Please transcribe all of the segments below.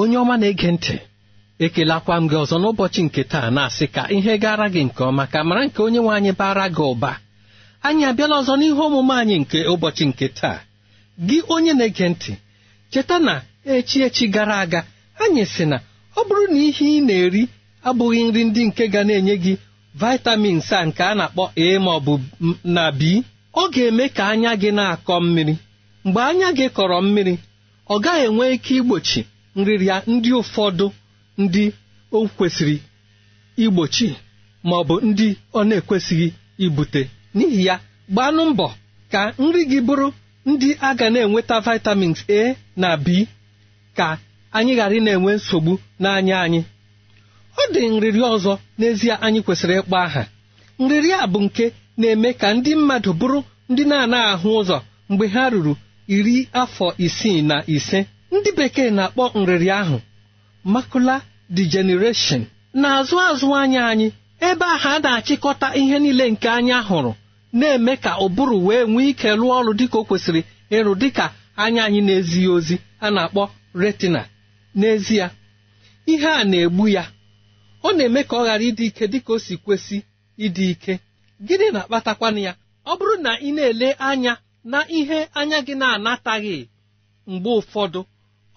Onye ọma na-ege ntị ekelakwa m gị ọzọ n'ụbọchị nke taa na-asị ka ihe gara gị nke ọma ka mara nke onye nwe anyị bara gị ụba. Anyị abịala ọzọ n'ihe omume anyị nke ụbọchị nke taa. Gị onye na-ege ntị cheta na echi echi gara aga anyị sị na ọ bụrụ na ihe ị na-eri abụghị nri ndị nke ga na-enye gị vitamins a nke a na-akpọ a ma ọ bụ na b ọ ga-eme ka anya gị na-akọ mmiri. Mgbe anya gị kọrọ mmiri ọ gaghị enwe ike igbochi nrịrịa ndị ụfọdụ ndị o kwesịrị igbochi ma ọ bụ ndị ọ na-ekwesịghị ibute. N'ihi ya gbanụ mbọ ka nri gị bụrụ ndị a ga na-enweta vitamins A na B ka anyị ghara ị na-enwe nsogbu n'anya anyị. Ọ dị nrịrị ọzọ n'ezie anyị kwesịrị ịkpọ aha. Nrịrị a bụ nke na-eme ka ndị mmadụ bụrụ ndị na-anaghị ahụ ụzọ mgbe ha ruru iri afọ isii na ise. Ndị bekee na-akpọ nrịrị ahụ makula degeneration na-azụ azụ anya anyị ebe ahụ a na-achịkọta ihe niile nke anya hụrụ na-eme ka ụbụrụ wee nwee ike lụọ ọrụ dịka o kwesịrị ịrụ dịka anya anyị na-ezighị ozi a na-akpọ retina. N'ezie ihe a na-egbu ya ọ na-eme ka ọ ghara ịdị ike dịka o si kwesị ịdị ike. Gịnị na-akpatakwana ya? Ọ bụrụ na ị na-ele anya na ihe anya gị na-anataghị mgbe ụfọdụ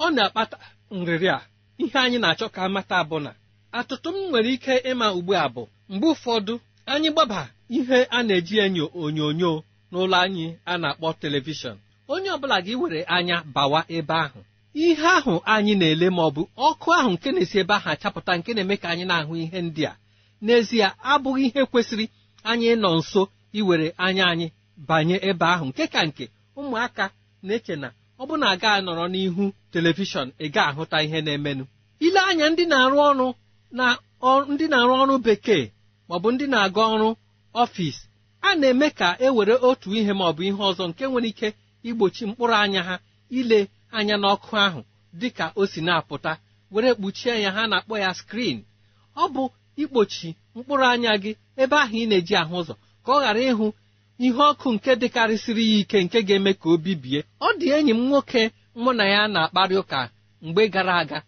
ọ na-akpata nrịrị a. Ihe anyị na-achọ ka amata bụ na atụtụ m nwere ike ịma ugbu a bụ mgbe ụfọdụ anyị gbaba ihe a na-eji enyo onyonyo n'ụlọ anyị a na-akpọ telivishọn onye ọbụla gị were anya bawa ebe ahụ. Ihe ahụ anyị na-ele ma ọ bụ ọkụ ahụ nke na-esi ebe ahụ achapụta nke na-eme ka anyị na-ahụ ihe ndị a. N'ezie abụghị ihe kwesịrị anyị nọ nso iwere anya anyị banye ebe ahụ. Nke ka nke ụmụaka na-eche na ọ bụ na aga anọrọ n'ihu telivishọn ị ga-ahụta ihe na-emenụ. Ile anya ndị na-arụ ọrụ na ndị na-arụ ọrụ bekee maọbụ ndị na-aga ọrụ ọfịs a na-eme ka e were otu ihe maọbụ ihe ọzọ nke nwere ike igbochi mkpụrụ anya ha ile anya n'ọkụ ahụ dịka o si na-apụta were kpuchie ya ha na-akpọ ya skrin ọ bụ ikpochi mkpụrụ anya gị ebe ahụ ị na-eji ahụ ụzọ ka ọ ghara ịhụ ihe ọkụ nke dịkarịsịrị ya ike nke ga-eme ka o bibie ọ dị enyi m nwoke mụ na ya na-akparị ụka mgbe gara aga.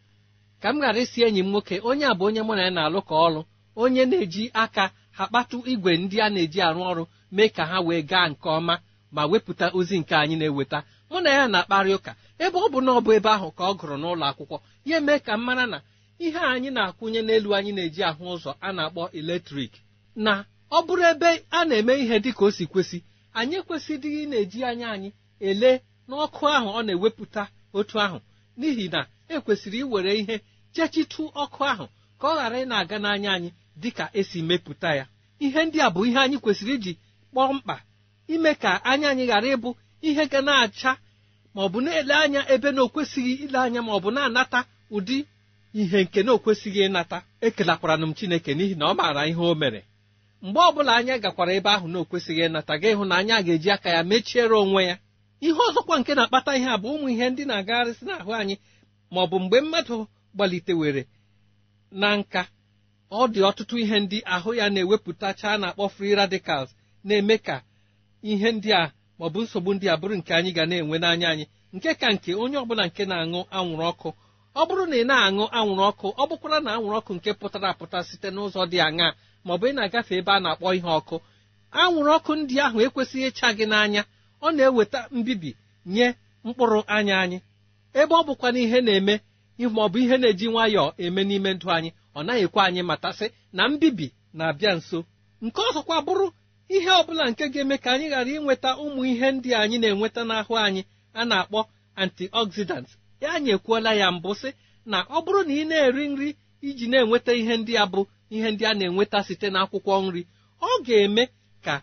Ka m ghara isi enyi m nwoke onye a bụ onye mụ na ya na-alụ ka ọlụ onye na-eji aka ha kpatụ igwe ndị a na-eji arụ ọrụ mee ka ha wee gaa nke ọma ma wepụta ozi nke anyị na-eweta. Mụ na ya na-akparị ụka. Ebe ọ bụ na ọ bụ ebe ahụ ka ọ gụrụ n'ụlọ akwụkwọ ya mee ka m mara na ihe anyị na-akwụnye n'elu anyị na-eji ahụ ụzọ a na-akpọ eletrik na ọ bụrụ ebe a na-eme ihe dị ka o si kwesị anyị ekwesịdịghị na-eji anya anyị ele n'ọkụ ahụ ọ na-ewepụta otu ahụ. N'ihi na ekwesịrị iwere ihe chechitụ ọkụ ahụ ka ọ ghara ị na-aga n'anya anyị dị ka esi mepụta ya. Ihe ndị a bụ ihe anyị kwesịrị iji kpọọ mkpa ime ka anya anyị ghara ịbụ ihe ga na-acha ma bụ na-ele anya ebe na okwesịghị ile anya ma ọ bụ na-anata ụdị ihe nke na okwesịghị ịnata. Ekelakwara m Chineke n'ihi na ọ maara ihe o mere. Mgbe ọbụla anya gakwara ebe ahụ na okwesịghị ịnata ga ịhụ na anya ga-eji aka ya mechiere onwe ya. Ihe ọzọkwa nke na-akpata ihe a bụ ụmụ ihe ndị na-agagharịsị n'ahụ anyị ma ọ bụ mgbe mmadụ gbalitewere na nka ọ dị ọtụtụ ihe ndị ahụ ya na-ewepụtacha na-akpọ free radicals na-eme ka ihe ndị a maọbụ nsogbu ndị a bụrụ nke anyị ga na-enwe n'anya anyị. Nke ka nke onye ọbụla nke na-aṅụ anwụrụ ọkụ ọ bụrụ na ị na-aṅụ anwụrụ ọkụ ọ bụkwara na anwụrụ ọkụ nke pụtara apụta site n'ụzọ dị aṅaa? Maọbụ ị na-agafe ebe a na-akpọ ihe ọkụ anwụrụ ọkụ ndị ahụ ekwesịghị ịcha gị n'anya ọ na-eweta mbibi nye mkpụrụ anya anyị. Ebe ọ bụkwa na ihe na-eme maọbụ ihe na-eji nwayọọ eme n'ime ndụ anyị ọ naghị ekwe anyị matasị na mbibi na-abịa nso. Nke ọzọkwa bụrụ ihe ọ bụla nke ga-eme ka anyị ghara inweta ụmụ ihe ndị anyị na-enweta n'ahụ anyị a na-akpọ antioxidants. Ya anyị ekwuola ya mbụ sị na ọ bụrụ na ị na-eri nri iji na-enweta ihe ndị a bụ ihe ndị a na-enweta site n'akwụkwọ nri ọ ga-eme ka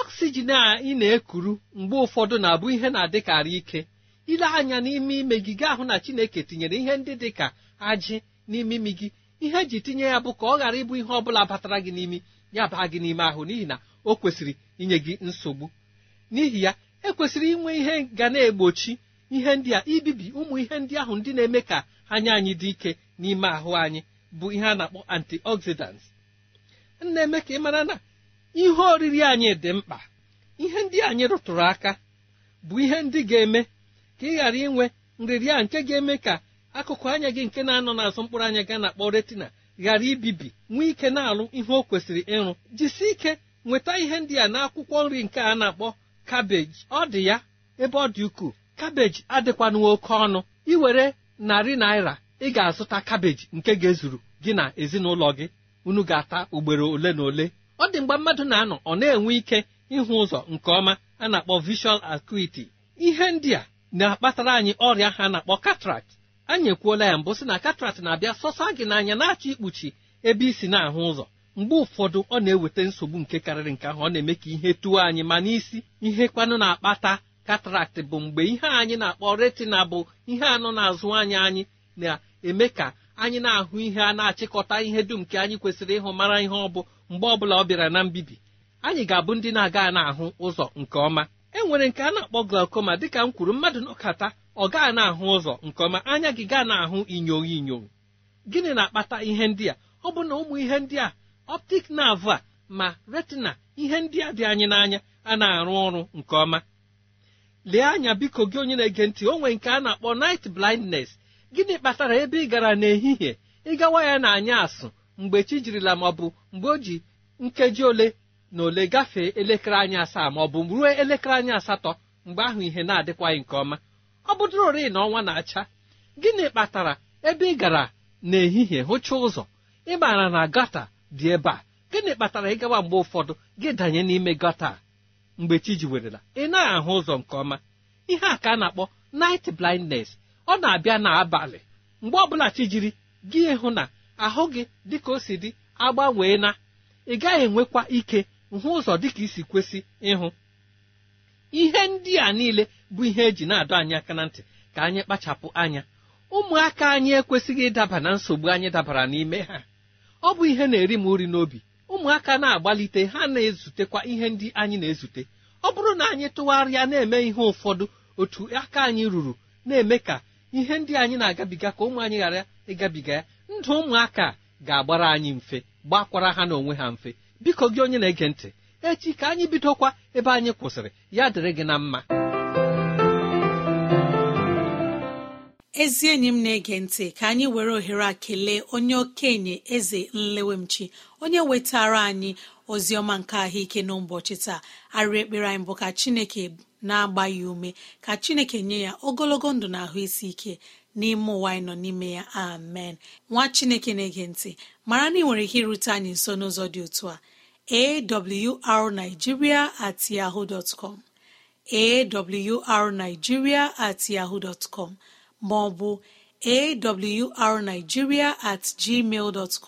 oxygen a ị na-ekuru mgbe ụfọdụ na-abụ ihe na-adịkarị ike. Ile anya n'ime ime gị gaa hụ na Chineke tinyere ihe ndị dị ka ajị n'ime imi gị. Ihe eji tinye ya bụ ka ọ ghara ịbụ ihe ọ bụla batara gị n'imi ya baa gị n'ime ahụ n'ihi na o kwesịrị inye gị nsogbu. N'ihi ya ekwesịrị inwe ihe ga na-egbochi ihe ndị a ibibi ụmụ ihe ndị ahụ ndị na-eme ka anya anyị dị ike n'ime ahụ anyị. Bụ ihe a na-akpọ antioxidants. Na-eme ka ị mara na ihe oriri anyị dị mkpa ihe ndị anyị rụtụrụ aka bụ ihe ndị ga-eme ka ị ghara inwe nrịrịa nke ga-eme ka akụkụ anya gị nke na-anọ n'azụ mkpụrụ anya ga na-akpọ retina ghara ibibi nwee ike na-alụ ihe o kwesịrị ịrụ. Jisi ike nweta ihe ndị a n'akwụkwọ nri nke a na-akpọ kabeji ọ dị ya ebe ọ dị ukwuu. Kabeji adịkwanụ oke ọnụ. Iwere narị naira ị ga-azụta kabeji nke ga-ezuru gị na ezinụlọ gị. Unu ga-ata ugboro ole na ole. Ọ dị mgbe mmadụ na-anọ ọ na-enwe ike ịhụ ụzọ nke ọma a na-akpọ visual acuity. Ihe ndị a na-akpatara anyị ọrịa ha na-akpọ cataract. Anyị ekwuola ya mbụ sị na cataract na-abịa sọsa gị n'anya na-achọ ikpuchi ebe isi na-ahụ ụzọ. Mgbe ụfọdụ ọ na-eweta nsogbu nke karịrị nke ahụ. Ọ na-eme ka ihe tuo anyị ma n'isi. Ihe kwanụ na-akpata cataract bụ mgbe ihe anyị na-akpọ retina bụ ihe anọ n'azụ anya anyị na-eme ka anyị na-ahụ ihe a na-achịkọta ihe dum nke anyị kwesịrị ịhụ mara ihe ọ bụ mgbe ọ bụla ọ bịara na mbibi. Anyị ga-abụ ndị na-aga na-ahụ ụzọ nke ọma. E nwere nke a na-akpọ glaucoma dịka m kwuru mmadụ nọkata ọ gaa na-ahụ ụzọ nke ọma anya gị gaa na-ahụ inyo inyo. Gịnị na-akpata ihe ndị a? Ọ bụ na ụmụ ihe ndị a optic nerve a ma retina ihe ndị a dị anyị n'anya a na-arụ ọrụ nke ọma. Lee anya biko gị onye na-ege ntị o nwere nke a na-akpọ night blindness. Gịnị kpatara ebe ị gara n'ehihie ịgawa ya na anya asụ mgbe chi jirila ma ọ bụ mgbe o ji nkeji ole na ole gafee elekere anya asaa ma ọ bụ ruo elekere anya asatọ mgbe ahụ ihe na-adịkwaghị nke ọma? Ọ bụdụrori na ọnwa na-acha gịnị kpatara ebe ị gara n'ehihie hụcha ụzọ? Ị maara na gata dị ebe a. Gịnị kpatara ịgawa mgbe ụfọdụ gị danye n'ime gata mgbe chi ji werela ị naghị ahụ ụzọ nke ọma. Ihe a ka a na-akpọ night blindness. Ọ na-abịa n'abalị. Mgbe ọbụla chi jiri gị hụ na ahụ gị dịka o si dị agbanwee na ị gaghị enwekwa ike hụ ụzọ dịka isi kwesị ịhụ. Ihe ndị a niile bụ ihe eji na-adọ anyị aka na ntị. Ka anyị kpachapụ anya. Ụmụaka anyị ekwesịghị ịdaba na nsogbu anyị dabara n'ime ha. Ọ bụ ihe na-eri m uri n'obi. Ụmụaka na-agbalite ha na-ezutekwa ihe ndị anyị na-ezute. Ọ bụrụ na anyị tụgharịa na-eme ihe ụfọdụ otu aka anyị ruru na-eme ka ihe ndị anyị na-agabiga ka ụmụ anyị ghara ịgabiga ya ndụ ụmụaka ga-agbara anyị mfe gbakwara ha n'onwe ha mfe. Biko gị onye na-ege ntị echi ka anyị bidokwa ebe anyị kwụsịrị. Ya dịrị gị na mma. Ezi enyi m na-ege ntị ka anyị were ohere a kelee onye okenye eze nlewemchi onye wetara anyị ozi ọma nke ahụike n'ụbọchị taa. Arị ekpere anyị bụ ka chineke na-agba ya ume ka chineke nye ya ogologo ndụ na ahụ isi ike n'ime ụwa anyị nọ n'ime ya. Amen. Nwa chineke na-ege ntị mara na ị nwere ike irute anyị nso n'ụzọ dị otu a. Awrnigeria at yahoo dot com. Awrnigeria at yahoo dot com. At gmail dot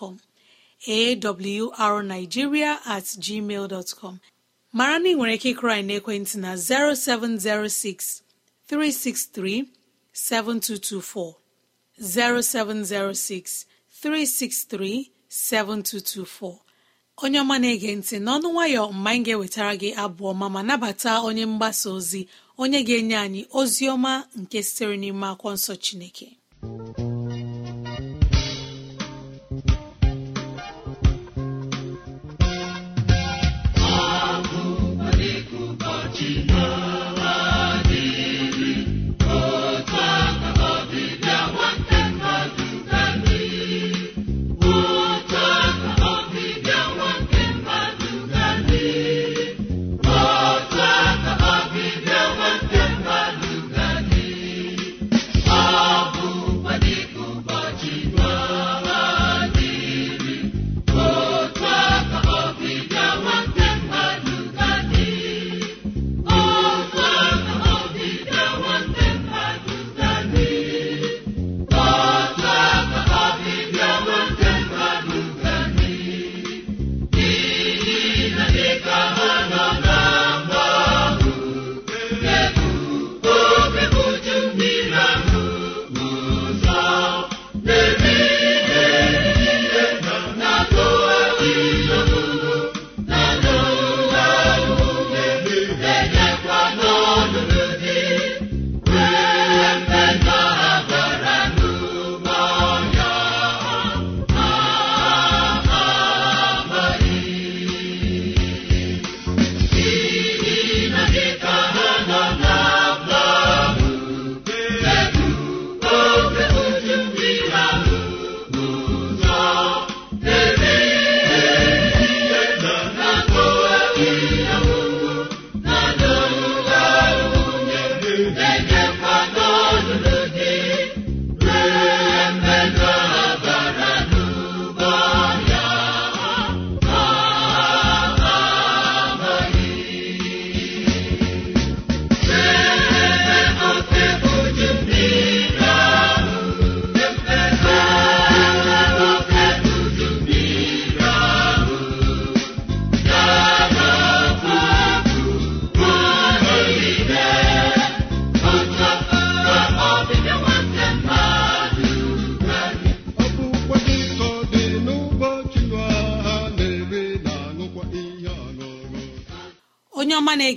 awrnigeria at gmail com. Mara na ị nwere ike ịkụrụ anyị n'ekwentị na 0706 363 7224 0706 363 7224 onye ọma na-ege ntị n'ọnụ nwayọ mgbe anyị ga-ewetara gị abụ ọma ma nabata onye mgbasa ozi onye ga-enye anyị ozi ọma nke sitere n'ime akwụkwọ nsọ Chineke.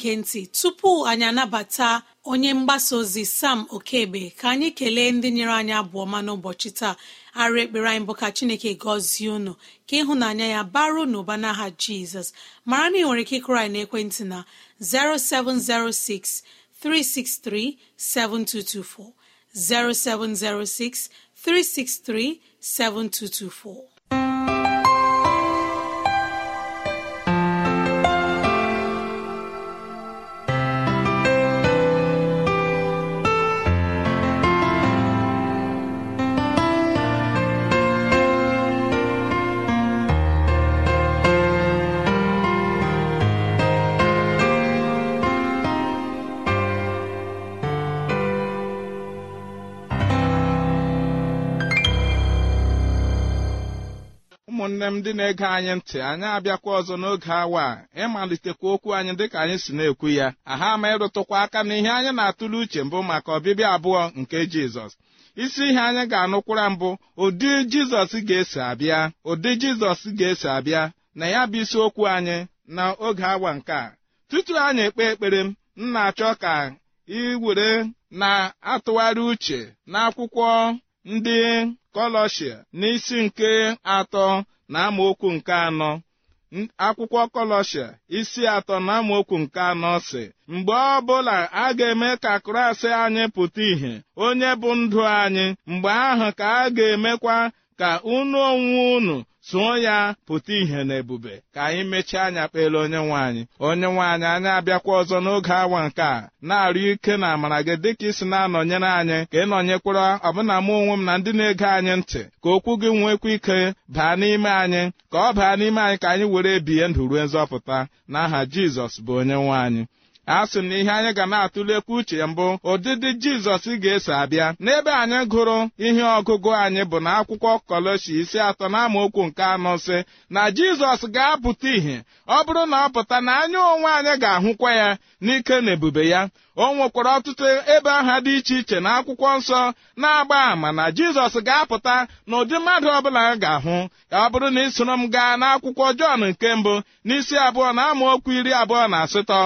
Na-ege ntị tupu anyị anabata onye mgbasa ozi sam okebe ka anyị kelee ndị nyere anyị abụọ ma n'ụbọchị taa. Arụ ekpere anyị bụ ka chineke gọzie unu ka ịhụnanya ya baru n'ụba n'aha jizọs. Mara na ị nwere ike ịkụrụ anyị n'ekwentị na 0706 363 7224 0706 363 7224 m ndị na-ege anyị ntị anyị abịakwa ọzọ n'oge awa a. Ịmalitekwa okwu anyị dịka anyị si na-ekwu ya. Aha ma ịrụtụkwa aka na ihe anyị na-atụle uche mbụ maka ọbịbịa abụọ nke jizọs. Isi ihe anyị ga-anụkwara mbụ ụdị jizọs ga-esi abịa ụdị jizọs ga-esi abịa na ya bụ isiokwu anyị na oge awa nke a. Tutu anyị ekpe ekpere m na-achọ ka iwere na-atụgharị uche n'akwụkwọ ndị kọlọshia n'isi nke atọ na amaokwu nke anọ akwụkwọ kọlọshia isi atọ na amaokwu nke anọ si mgbe ọbụla a ga-eme ka kraịst anyị pụta ìhè onye bụ ndụ anyị mgbe ahụ ka a ga-emekwa ka unu onwe unu soo ya pụta ìhè na ebube ka anyị mechie anya kpere onye nwaanyị onye nwaanyị anyị abịakwa ọzọ n'oge awa nke a na-arịọ ike na amara gị dịka isi na-anọnyere anyị ka ịnọnyekwara ọbụna mụ onwe m na ndị na-ege anyị ntị. Ka okwu gị nwekwa ike baa n'ime anyị ka ọ baa n'ime anyị ka anyị were ebie ndụ ruo nzọpụta. N'aha jizọs bụ onye nwe anyị. A sị na ihe anyị ga na-atụlekwa uche mbụ ụdịdị jizọs ga-eso abịa. N'ebe anyị gụrụ ihe ọgụgụ anyị bụ na akwụkwọ kọlọshi isi atọ na amaokwu nke anọ sị na jizọs ga-apụta ìhè. Ọ bụrụ na ọ pụta na anya onwe anyị ga-ahụkwa ya n'ike na ebube ya. O nwekwara ọtụtụ ebe aha dị iche iche na akwụkwọ nsọ na-agba àmà na jizọs ga-apụta n'ụdị mmadụ ọbụla ga-ahụ. Ọ bụrụ na ị soro m gaa n'akwụkwọ jọn nke mbụ n'isi abụọ na amaokwu iri abụọ na asatọ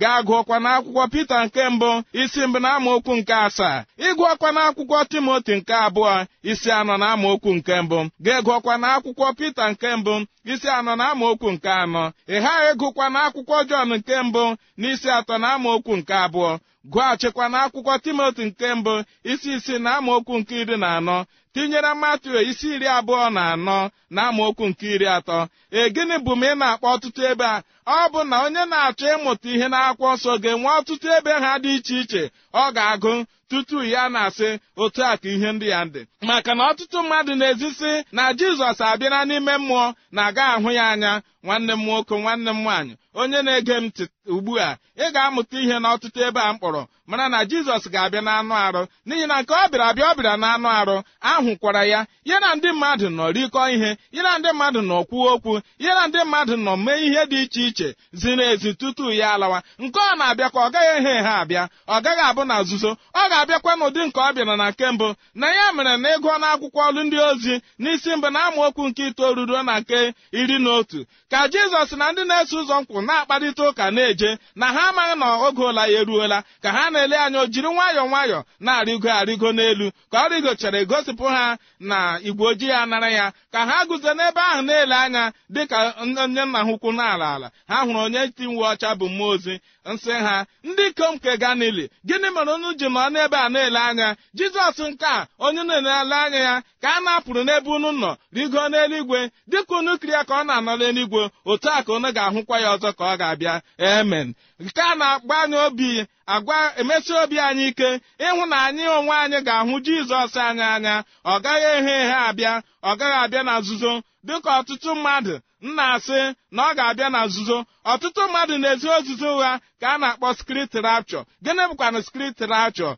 gaa gụọkwa n'akwụkwọ Pita nke mbụ isi mbụ na amaokwu nke asaa. Ịgụọkwa n'akwụkwọ Timoti nke abụọ isi anọ na amaokwu nke mbụ. Ga-egụọkwa n'akwụkwọ Pita nke mbụ isi anọ na amaokwu nke anọ. Ị ghaghị ịgụkwa n'akwụkwọ Jọn nke mbụ n'isi atọ na amaokwu nke abụọ. Gụghachikwa n'akwụkwọ Timoti nke mbụ isi isi na amaokwu nke iri na anọ tinyere Matiu isi iri abụọ na anọ na amaokwu nke iri atọ. E gịnị bụ ma ị na-akpọ ọtụtụ ebe a? Ọ bụ na onye na-achọ ịmụta ihe n'akwụkwọ nsọ ga-enwe ọtụtụ ebe ha dị iche iche. Ọ ga-agụ tutu ya na-asị otu a ka ihe ndị ya dị. Maka na ọtụtụ mmadụ na-ezisi na jizọs abịara n'ime mmụọ na-aga ahụ ya anya nwanne m nwoke nwanne m nwaanyị onye na-ege m ugbu a ị ga-amụta ihe n'ọtụtụ ebe a mkpọrọ mara na jizọs ga-abịa n'anụ arụ. N'ihi na nke ọ bịara abịa ọ bịara n'anụ arụ ahụkwara ya. Ya na ndị mmadụ nọ rikọ ihe ya na ndị mmadụ nọ kwuo okwu ya na ndị mmadụ nọ mee ihe dị iche iche ziri ezi tutu ya alawa. Nke ọ na-abịakwa ọ gaghị ehe ha abịa ọ gaghị abụ na nzuzo ọ ga-abịakwa n'ụdị nke ọ bịara na nke mbụ. Na ya mere na ịgụọ n'akwụkwọ ọlụ ndị ozi n'isi mbụ na amaokwu nke itoolu ruo na nke iri na otu ka jizọs na ndị na-eso ụzọ nkwụ na-akparịta ụka na-eje na ha amaghị na oge ụla ya eruola ka ha na-ele anya o jiri nwayọọ nwayọọ na-arịgo arịgo n'elu ka ọ rịgochara egosipụ ha na igwe ojii ya nara ya ka ha guzo n'ebe ahụ na-ele anya dịka onye nna ha ukwu na-ala ala. Ha hụrụ onye ti uwe ọcha bụ mmụọ ozi nsị ha ndị ikom nke ganili gịnị mere unu ji nọ n'ebe a na-ele anya? Jizọs nke a onye na-ele anya ya ka a na-apụrụ n'ebe unu nọ rigo n'eluigwe dịka unu kiri ya ka ọ na-anọ n'eluigwe otu a ka unu ga-ahụkwa ya ọzọ ka ọ ga-abịa. Emen nke a na-agba anyị obi agwa emesi obi anyị ike ịhụ na anyị onwe anyị ga-ahụ jizọs anyị anya ọ gaghị ehe ehe abịa ọ gaghị abịa na nzuzo dịka ọtụtụ mmadụ nna asị na ọ ga-abịa na nzuzo ọtụtụ mmadụ na-ezi ozuzo ụgha ka a na-akpọ skrit rapchọ gịnị bụkwana skrit rapchọ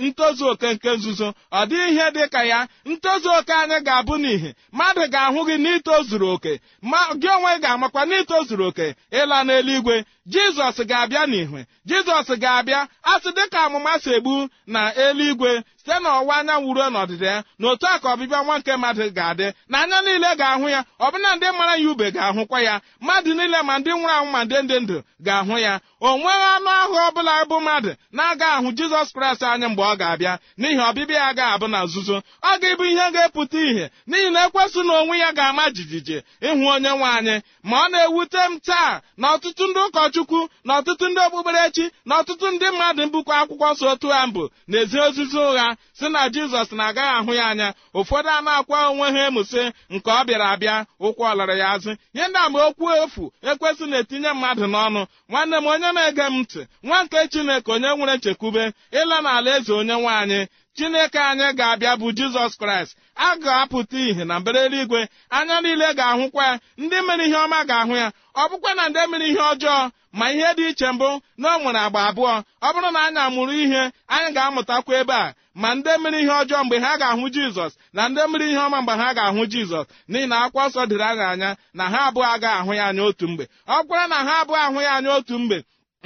ntozu oke nke nzuzo. Ọ dịghị ihe dị ka ya. Ntozu oke anyị ga-abụ n'ihe mmadụ ga-ahụ gị n'itozuru oke. Ma gị onwe ga-amakwa n'itozuru oke. Ịla n'eluigwe jizọs ga-abịa n'ihwe jizọs ga-abịa asị dịka amụma si egbu na eluigwe site n'ọwụwa anyanwụ ruo n'ọdịda ya na otu a ka ọbịbịa nwa nke mmadụ ga-adị na anya niile ga-ahụ ya ọbụna ndị mara ya ube ga-ahụkwa ya. Mmadụ niile ma ndị nwụrụ anwụ ma ndị ndị ndụ ga-ahụ ya. O nweghị anụ ahụ ọbụla bụ mmadụ na-aga ahụ jizọs kraịst anyị mgbe ọ ga-abịa. N'ihi ọbịbịa ya ga-abụ na nzuzo. Ọ ga-ebu ihe ga-epụta ìhè. N'ihi na ekwesị na onwe ya ga-ama jijiji ịhụ onye nwe anyị. Ma ọ na-ewute m taa na ọtụtụ ndị ụkọchukwu na ọtụtụ ndị okpukperechi na ọtụtụ ndị mmadụ mbukwa akwụkwọ nsọ otu ha mbụ na-ezi ozizi ụgha si na jizọs na-agaghị ahụ ya anya. Ụfọdụ a na-akwa onwe ha emusi nke ọ bịara abịa ụkwụ ọlara ya azụ. Ihe ndị ama okwu efu ekwesị na-etinye mmadụ n'ọnụ. Nwanne m onye na-ege m ntị nwa nke chineke onye nwere nchekwube ịla n'ala eze onye nwaanyị chineke anyị ga-abịa bụ jizọs kraịst. A ga-apụta ìhè na mbere eluigwe. Anya niile ga-ahụkwa ya. Ndị mere ihe ọma ga-ahụ ya. Ọ bụkwa na ndị mere ihe ọjọọ ma ihe dị iche mbụ na o nwere agba abụọ. Ọ bụrụ na anyị amụrụ ihe anyị ga-amụtakwa ebe a. ma ndị mere ihe ọjọọ mgbe ha ga-ahụ jizọs na ndị mere ihe ọma mgbe ha ga-ahụ jizọs n'ihi na akwụkwọ nsọ dịrị anyị anya na ha abụọ agaghị ahụ ya anya otu mgbe. Ọ gwara na ha abụọ ahụ ya anya otu mgbe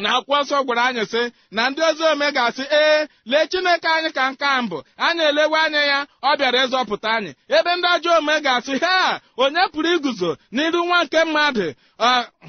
na akwụkwọ nsọ gwara anyị sị na ndị ozi ome ga-asị ee lee chineke anyị ka nke a mbụ. Anyị elewe anya ya ọ bịara ịzọpụta anyị. Ebe ndị ọjọọ ome ga-asị ha onye pụrụ iguzo n'iru nwa nke mmadụ?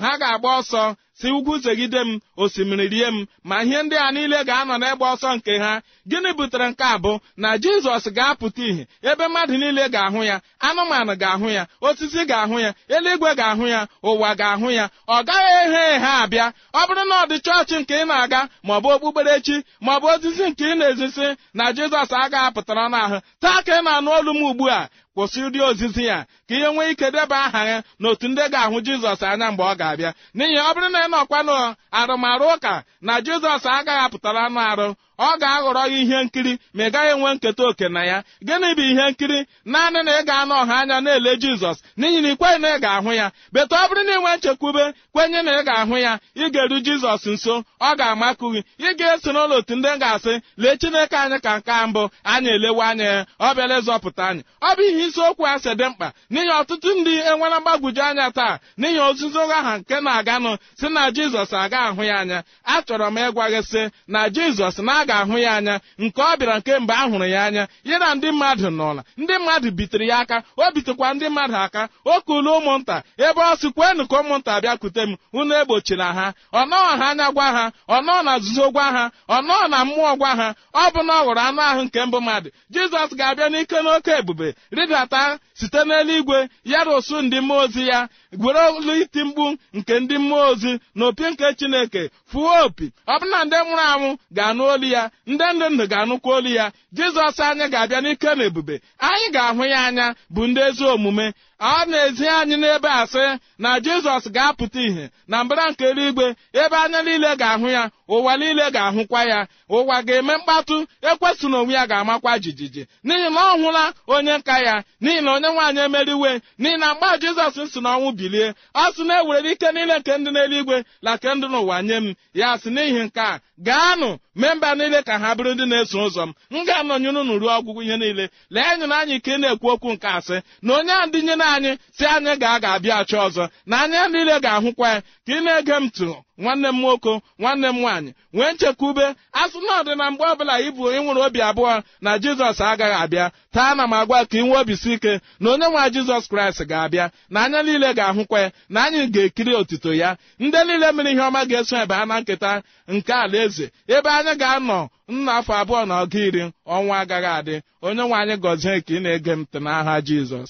Ha ga-agba ọsọ. Si ugwu zegide m osimiri rie m ma ihe ndị a niile ga-anọ n'egbe ọsọ nke ha. Gịnị butere nke a bụ na jizọs ga-apụta ìhè ebe mmadụ niile ga-ahụ ya anụmanụ ga-ahụ ya osisi ga-ahụ ya eluigwe ga-ahụ ya ụwa ga-ahụ ya? Ọ gaghị eghe eghe abịa. Ọ bụrụ na ọ dị chọọchị nke ị na-aga maọbụ okpukperechi maọbụ ozizi nke ị na-ezisi na jizọs agaghị apụtara n'ahụ. Taa ka ị na-anụ olu m ugbu a. kwụsị ụdị ozizi ya ka ihe nwee ike deba aha ya n'otu ndị ga-ahụ jizọs anya mgbe ọ ga-abịa. N'ihi ọ bụrụ na ị nọkwa n'arụmarụ ụka na jizọs agaghị apụtara anụ arụ ọ ga-aghọrọ gị ihe nkiri ma ị gaghị enwe nketa oke na ya. Gịnị bụ ihe nkiri? Naanị na ị ga-anọ ọha anya na-ele jizọs n'ihi na ị kweghị na ị ga-ahụ ya. Beta ọ bụrụ na ị nwee nchekwube kwenye na ị ga-ahụ ya. Ị ga-eru jizọs nso ọ ga-amakụ gị. Ị ga-eso n'ụlọ otu ndị ga-asị lee chineke anyị ka nke mbụ anyị elewe anya ya. Ọ bịala ịzọpụta anyị. Ọ bụ ihe isiokwu a sị dị mkpa n'ihi ọtụtụ ndị enwere mgbagwoju anya taa n'ihi ozuzo aha nke na-aganụ si na jizọs aga ahụ ya anya. Achọrọ m ịgwa gị sị na jizọs na-aga ahụ ya anya nke ọ bịara nke mgbe a hụrụ ya anya ya na ndị mmadụ nọla ndị mmadụ bitere ya aka o bitekwa ndị mmadụ aka o kulu ụmụnta ebe ọ sị kwenụ ka ụmụnta bịakwute m unu egbochila ha. Ọ nọọ ha anya gwa ha ọ nọọ na nzuzo gwa ha ọ nọọ na mmụọ gwa ha ọ bụ na ọ ghọrọ anụ ahụ nke mbụ mmadụ. Jizọs ga-abịa n'ike n'oke ebube rịdata site n'eluigwe ya rụsụ ndị mmụọ ozi ya gwere olu iti mkpu nke ndị mmụọ ozi na opi nke chineke fụọ opi. Ọ bụ na ndị nwụrụ anwụ ga-anụ olu ya. Ndị ndụ ndụ ga-anụkwa olu ya. Jizọs anyị ga-abịa n'ike na ebube. Anyị ga-ahụ ya anya bụ ndị ezi omume. Ọ na-ezi anyị n'ebe a sị na jizọs ga-apụta ìhè na mbara nke eluigwe ebe anya niile ga-ahụ ya ụwa niile ga-ahụkwa ya ụwa ga-eme mkpatụ ekwesị na onwe ya ga-amakwa jijiji. N'ihi na ọ hụla onye nka ya n'ihi na onye nwaanyị emeriwe n'ihi na mgbe jizọs si n'ọnwụ bilie ọ sị na ewere ike niile nke ndị n'eluigwe na nke ndị n'ụwa nye m. Ya sị n'ihi nke a gaanụ mee mba niile ka ha bụrụ ndị na-eso ụzọ m. M ga-anọnyere unu ruo ọgwụgwụ ihe niile. Lee anyị anyị ị na-ekwu okwu nke asị na onye a nyere anyị si anyị ga-aga abịa achọ ọzọ. Na anya niile ga-ahụkwa ya. Ka ị na-ege m tụ nwanne m nwoke nwanne m nwaanyị nwee nchekwube asụ na ọdị na mgbe ọbụla ịbụ ịnwere obi abụọ na jizọs agaghị abịa taa na m agwa ka ị nwee obisi ike na onye nwe jizọs kraịst ga-abịa. Na anya niile ga-ahụkwa ya na anyị ga-ekiri otito ya. Ndị niile mere ihe ọma ga-eso ebe ha na nketa nke alaeze ebe anyị ga-anọ nna afọ abụọ na ọga iri ọnwa agaghị adị. Onye nwe anyị gọzie ka ị na-ege m ntị n'aha jizọs.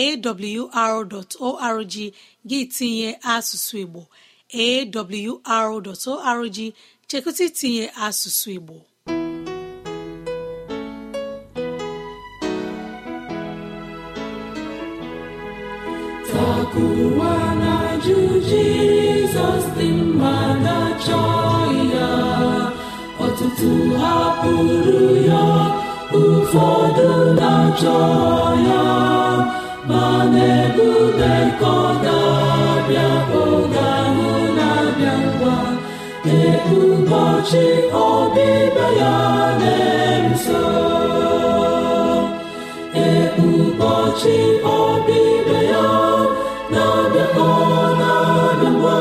awr.org gị tinye asụsụ igbo. Awr.org chekụta itinye asụsụ igbo. Ọtụtụ hapụrụ ya ụfọdụ na-achọ ya. Ma na-ebube ka ọ ga-abịa na-abịa ngwa ụbọchị ọbịbịa ya na-eruso ee ụbọchị ya na-abịa na-abịa ngwa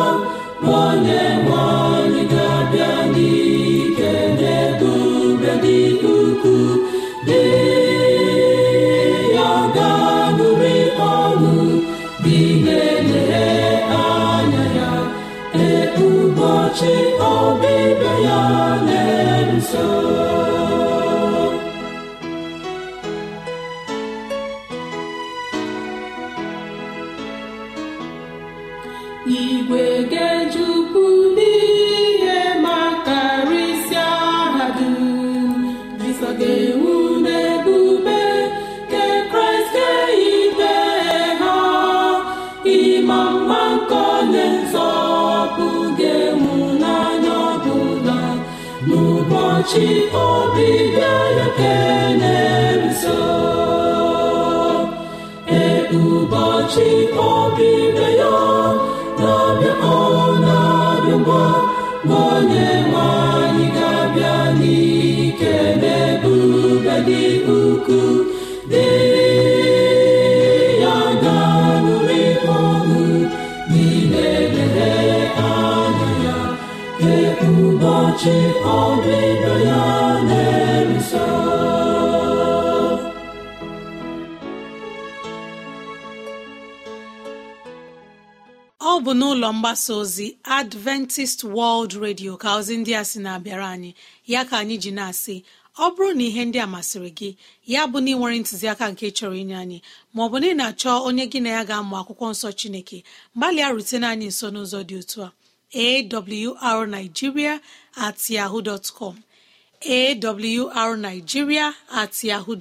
nwanyị ga-abịa n'ike na-ebube dị ukwuu dị ọbịbịa ụbọchị ọbịbịa ya na-eso ọ bụ n'ụlọ mgbasa ozi adventist world radio ka ozi ndị a sị na-abịara anyị. Ya ka anyị ji na-asị ọ bụrụ na ihe ndị a masịrị gị ya bụ na ị nwere ntụziaka nke chọrọ inye anyị maọbụ na ị na-achọ onye gị na ya ga-amụ akwụkwọ nsọ chineke gbalịa rutene anyị nso n'ụzọ dị otu a. awrnigeria at yahoo dot com. Awrnigeria at yahoo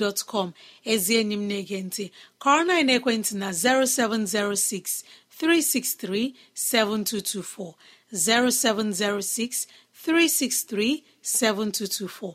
ezi enyi m na-ege ntị. Kọrọ ekwentị na 0706 363 7224 0706 363 7224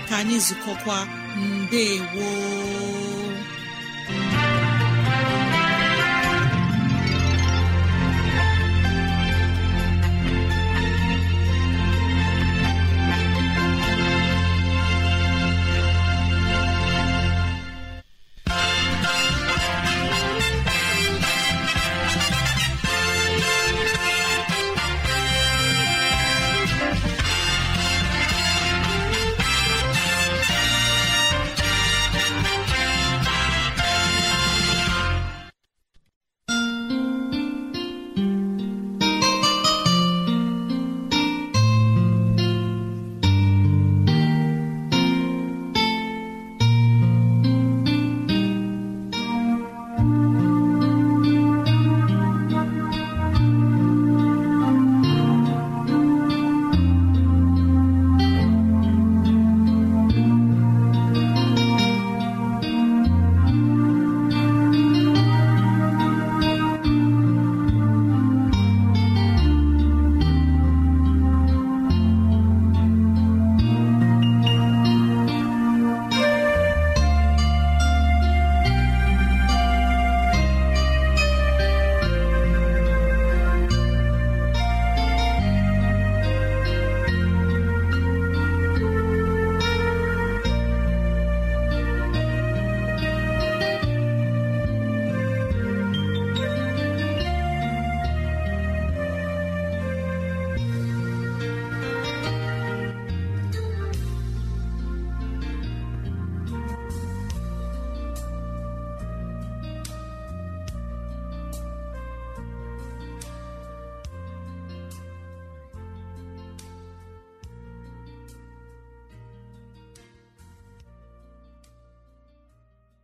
ka anyị zukọkwa. Mbe woo